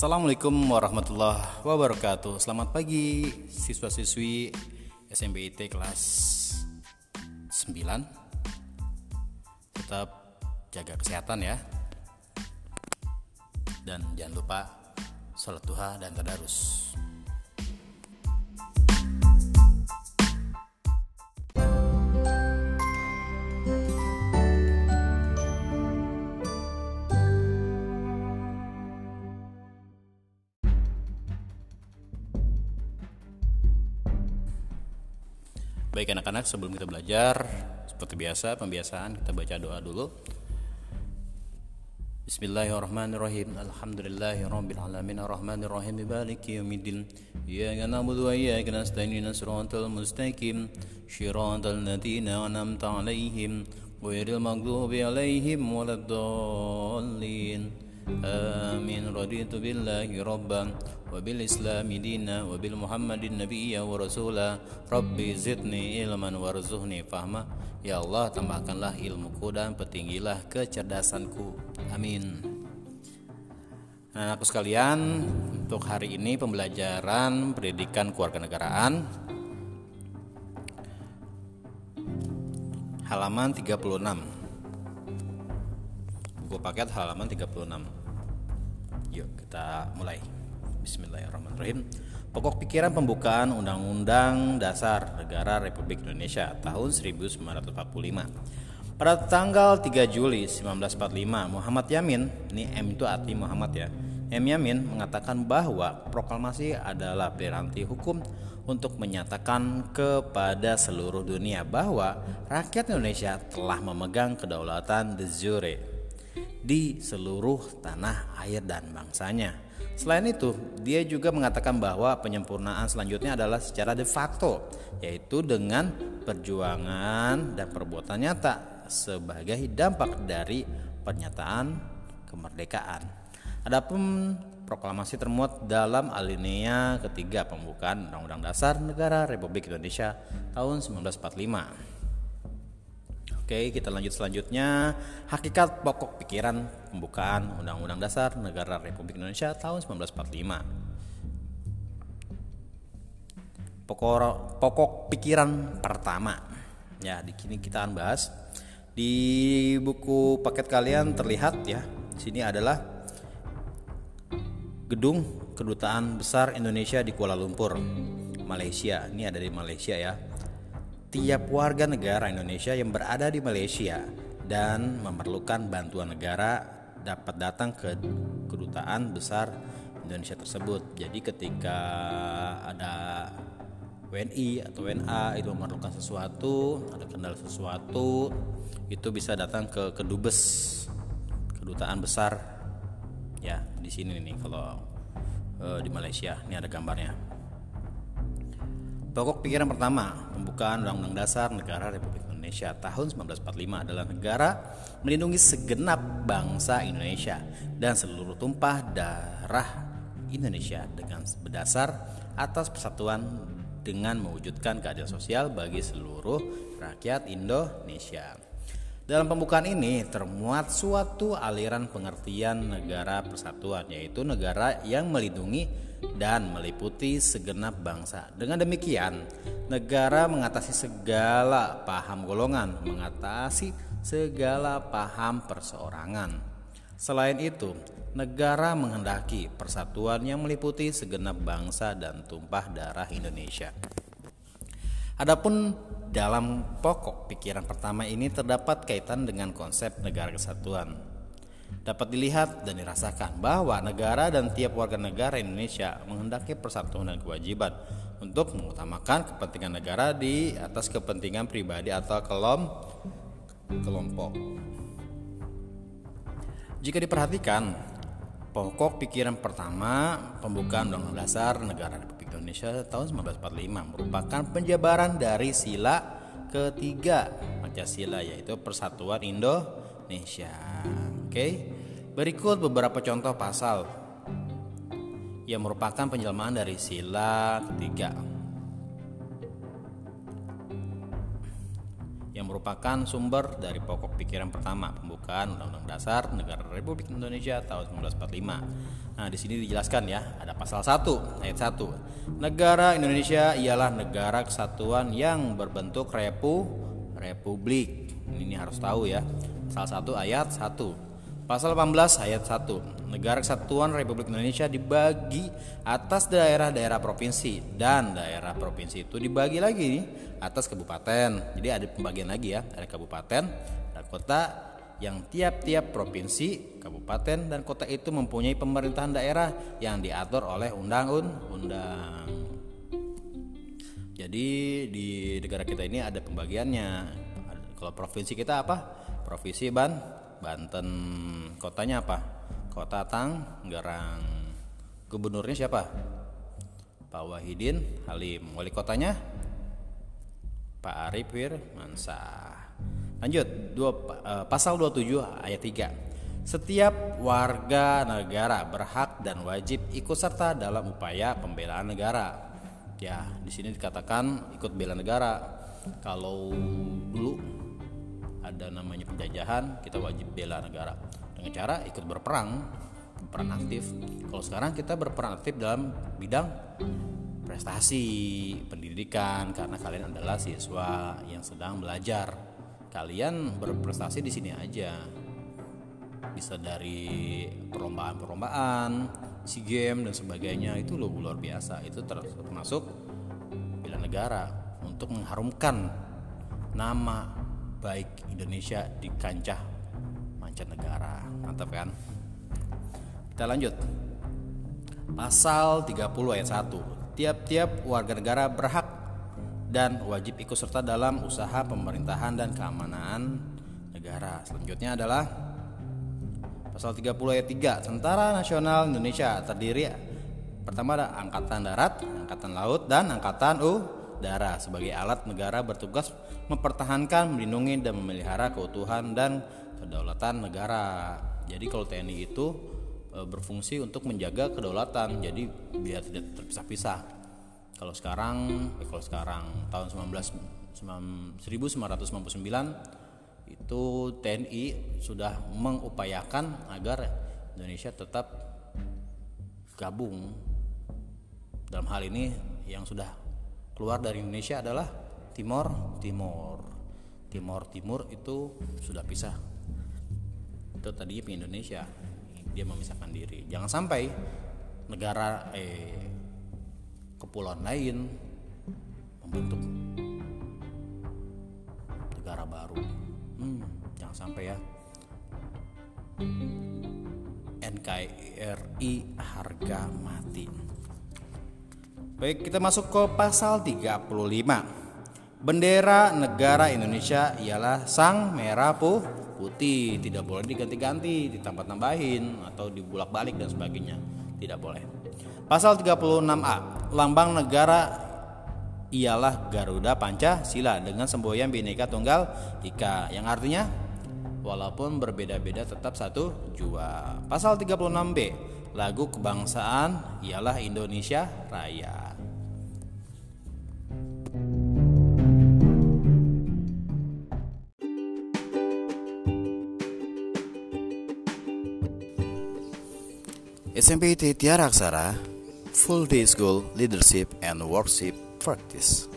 Assalamualaikum warahmatullahi wabarakatuh. Selamat pagi siswa-siswi SMBIT kelas 9 Tetap jaga kesehatan ya. Dan jangan lupa sholat duha dan tadarus Baik anak-anak sebelum kita belajar Seperti biasa pembiasaan kita baca doa dulu. Bismillahirrahmanirrahim. Alhamdulillahirabbil alamin. Arrahmanirrahim. Maliki yaumiddin Iyyaka na'budu wa iyyaka nasta'in. Ihdinas siratal mustaqim. Shiratal ladzina an'amta 'alaihim ghairil maghdubi 'alaihim waladdallin آمين رضيت بالله ربا وبالإسلام دينا وبالمحمد نبيا ورسولا ربي زدني علما وارزقني فهما Ya Allah tambahkanlah ilmuku dan petinggilah kecerdasanku Amin Nah aku sekalian untuk hari ini pembelajaran pendidikan kewarganegaraan halaman 36 buku paket halaman 36 Yuk kita mulai. Bismillahirrahmanirrahim. Pokok pikiran pembukaan Undang-Undang Dasar Negara Republik Indonesia tahun 1945. Pada tanggal 3 Juli 1945, Muhammad Yamin, ini M itu arti Muhammad ya. M Yamin mengatakan bahwa proklamasi adalah piranti hukum untuk menyatakan kepada seluruh dunia bahwa rakyat Indonesia telah memegang kedaulatan de jure di seluruh tanah air dan bangsanya. Selain itu, dia juga mengatakan bahwa penyempurnaan selanjutnya adalah secara de facto, yaitu dengan perjuangan dan perbuatan nyata sebagai dampak dari pernyataan kemerdekaan. Adapun proklamasi termuat dalam alinea ketiga pembukaan Undang-Undang Dasar Negara Republik Indonesia tahun 1945. Oke, kita lanjut selanjutnya. Hakikat pokok pikiran pembukaan Undang-Undang Dasar Negara Republik Indonesia tahun 1945. Pokok pokok pikiran pertama. Ya, di sini kita akan bahas di buku paket kalian terlihat ya. Di sini adalah gedung kedutaan besar Indonesia di Kuala Lumpur, Malaysia. Ini ada di Malaysia ya tiap warga negara Indonesia yang berada di Malaysia dan memerlukan bantuan negara dapat datang ke kedutaan besar Indonesia tersebut. Jadi ketika ada WNI atau WNA itu memerlukan sesuatu, ada kendala sesuatu, itu bisa datang ke kedubes kedutaan besar ya di sini nih kalau uh, di Malaysia. Ini ada gambarnya. Pokok pikiran pertama, pembukaan Undang-Undang Dasar Negara Republik Indonesia tahun 1945 adalah negara melindungi segenap bangsa Indonesia dan seluruh tumpah darah Indonesia dengan berdasar atas persatuan dengan mewujudkan keadilan sosial bagi seluruh rakyat Indonesia. Dalam pembukaan ini termuat suatu aliran pengertian negara persatuan yaitu negara yang melindungi dan meliputi segenap bangsa. Dengan demikian, negara mengatasi segala paham golongan, mengatasi segala paham perseorangan. Selain itu, negara menghendaki persatuan yang meliputi segenap bangsa dan tumpah darah Indonesia. Adapun dalam pokok pikiran pertama ini terdapat kaitan dengan konsep negara kesatuan dapat dilihat dan dirasakan bahwa negara dan tiap warga negara Indonesia menghendaki persatuan dan kewajiban untuk mengutamakan kepentingan negara di atas kepentingan pribadi atau kelom kelompok. Jika diperhatikan, pokok pikiran pertama pembukaan Undang-Undang Dasar Negara Republik Indonesia tahun 1945 merupakan penjabaran dari sila ketiga Pancasila yaitu Persatuan Indonesia. Oke. Berikut beberapa contoh pasal yang merupakan penjelmaan dari sila ketiga. yang merupakan sumber dari pokok pikiran pertama pembukaan Undang-Undang Dasar Negara Republik Indonesia tahun 1945. Nah, di sini dijelaskan ya, ada pasal 1 ayat 1. Negara Indonesia ialah negara kesatuan yang berbentuk repu republik. Ini harus tahu ya. Pasal 1 ayat 1. Pasal 18 ayat 1. Negara Kesatuan Republik Indonesia dibagi atas daerah-daerah provinsi dan daerah provinsi itu dibagi lagi atas kabupaten. Jadi ada pembagian lagi ya, ada kabupaten dan kota yang tiap-tiap provinsi, kabupaten dan kota itu mempunyai pemerintahan daerah yang diatur oleh undang-undang. Jadi di negara kita ini ada pembagiannya. Kalau provinsi kita apa? Provinsi Ban Banten. Kotanya apa? Kota Tangerang gubernurnya siapa? Pak Wahidin Halim. Wali kotanya? Pak Arif Mansah lanjut dua, uh, pasal 27 ayat 3 setiap warga negara berhak dan wajib ikut serta dalam upaya pembelaan negara. Ya di sini dikatakan ikut bela negara. Kalau dulu ada namanya penjajahan kita wajib bela negara. Dengan cara ikut berperang berperan aktif. Kalau sekarang kita berperan aktif dalam bidang prestasi pendidikan karena kalian adalah siswa yang sedang belajar kalian berprestasi di sini aja bisa dari perlombaan-perlombaan si game dan sebagainya itu lo luar biasa itu termasuk bela negara untuk mengharumkan nama baik Indonesia di kancah mancanegara. Mantap kan? Kita lanjut. Pasal 30 ayat 1. Tiap-tiap warga negara berhak dan wajib ikut serta dalam usaha pemerintahan dan keamanan negara. Selanjutnya adalah Pasal 30 ayat 3. Tentara Nasional Indonesia terdiri pertama ada Angkatan Darat, Angkatan Laut, dan Angkatan Udara sebagai alat negara bertugas mempertahankan, melindungi dan memelihara keutuhan dan kedaulatan negara. Jadi kalau TNI itu e, berfungsi untuk menjaga kedaulatan, jadi biar tidak terpisah-pisah. Kalau sekarang, eh, kalau sekarang tahun 19 1999 itu TNI sudah mengupayakan agar Indonesia tetap gabung. Dalam hal ini yang sudah keluar dari Indonesia adalah Timor Timur. Timor Timur itu sudah pisah. Itu tadinya di Indonesia dia memisahkan diri. Jangan sampai negara eh kepulauan lain membentuk negara baru hmm, jangan sampai ya NKRI harga mati Baik, kita masuk ke pasal 35. Bendera negara Indonesia ialah sang merah putih, tidak boleh diganti-ganti, ditambah-tambahin atau dibulak-balik dan sebagainya. Tidak boleh. Pasal 36A, lambang negara ialah Garuda Pancasila dengan semboyan Bhinneka Tunggal Ika yang artinya walaupun berbeda-beda tetap satu jua. Pasal 36B, lagu kebangsaan ialah Indonesia Raya. SMPT Tiara Aksara Full Day School Leadership and Worship Practice.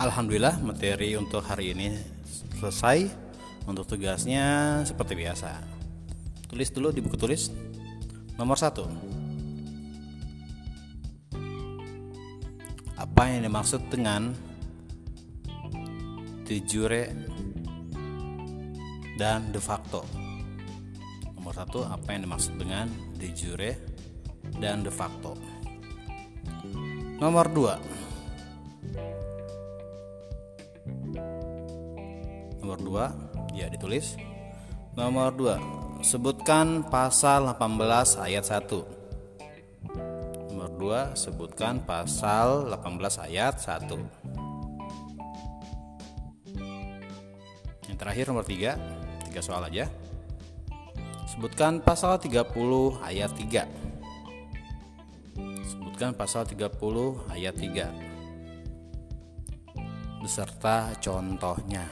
Alhamdulillah materi untuk hari ini selesai. Untuk tugasnya seperti biasa. Tulis dulu di buku tulis. Nomor satu apa yang dimaksud dengan de jure dan de facto? Nomor satu apa yang dimaksud dengan de jure dan de facto? Nomor dua. Nomor dua ya ditulis. Nomor dua sebutkan pasal 18 ayat 1 2 sebutkan pasal 18 ayat 1 Yang terakhir nomor 3 Tiga soal aja Sebutkan pasal 30 ayat 3. Sebutkan pasal 30 ayat 3. Beserta contohnya.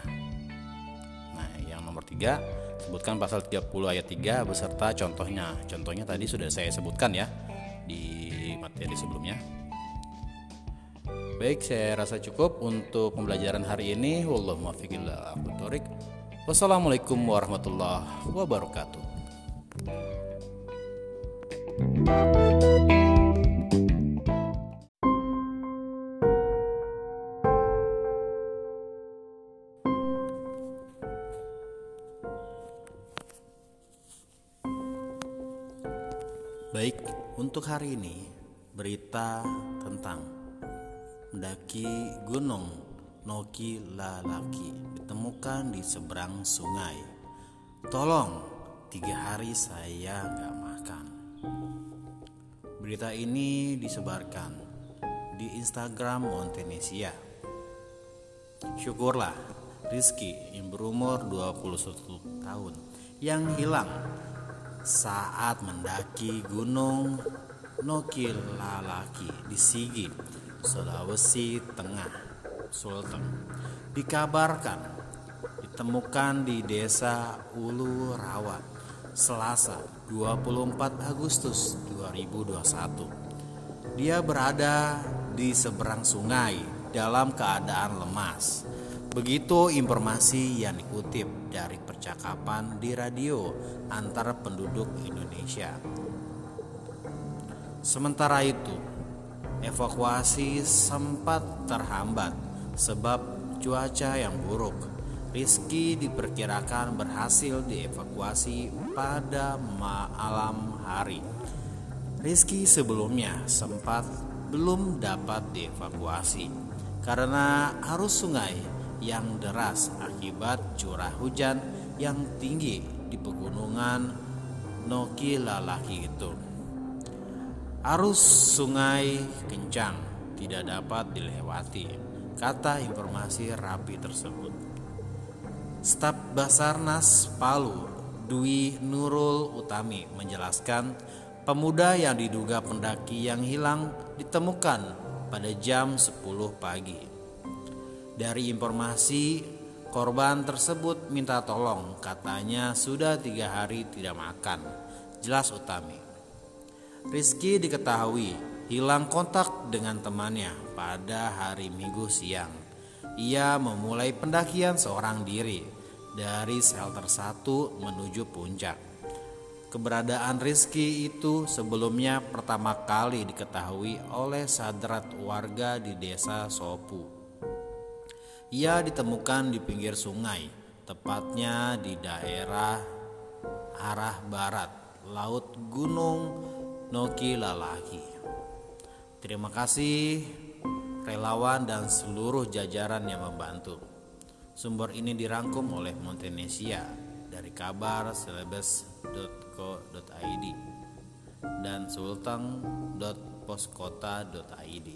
Nah, yang nomor 3, sebutkan pasal 30 ayat 3 beserta contohnya. Contohnya tadi sudah saya sebutkan ya materi sebelumnya. Baik, saya rasa cukup untuk pembelajaran hari ini. Wassalamualaikum warahmatullahi wabarakatuh. Baik, untuk hari ini berita tentang mendaki gunung Noki Lalaki ditemukan di seberang sungai. Tolong tiga hari saya gak makan. Berita ini disebarkan di Instagram Montenesia. Syukurlah Rizky yang berumur 21 tahun yang hilang saat mendaki gunung Nokilalaki di Sigi, Sulawesi Tengah, Sulteng. Dikabarkan ditemukan di desa Ulu Rawa Selasa 24 Agustus 2021. Dia berada di seberang sungai dalam keadaan lemas. Begitu informasi yang dikutip dari percakapan di radio antara penduduk Indonesia. Sementara itu, evakuasi sempat terhambat sebab cuaca yang buruk Rizky diperkirakan berhasil dievakuasi pada malam hari. Rizky sebelumnya sempat belum dapat dievakuasi karena arus sungai yang deras akibat curah hujan yang tinggi di pegunungan Noki Lalaki itu. Arus sungai kencang tidak dapat dilewati, kata informasi rapi tersebut. Staf Basarnas Palu Dwi Nurul Utami menjelaskan pemuda yang diduga pendaki yang hilang ditemukan pada jam 10 pagi. Dari informasi korban tersebut minta tolong katanya sudah tiga hari tidak makan. Jelas Utami. Rizky diketahui hilang kontak dengan temannya pada hari Minggu siang ia memulai pendakian seorang diri dari shelter satu menuju puncak. Keberadaan Rizky itu sebelumnya pertama kali diketahui oleh sadrat warga di desa Sopu. Ia ditemukan di pinggir sungai, tepatnya di daerah arah barat Laut Gunung Noki Lalaki. Terima kasih relawan dan seluruh jajaran yang membantu. Sumber ini dirangkum oleh Montenesia dari kabar celebes.co.id dan sultang.poskota.id.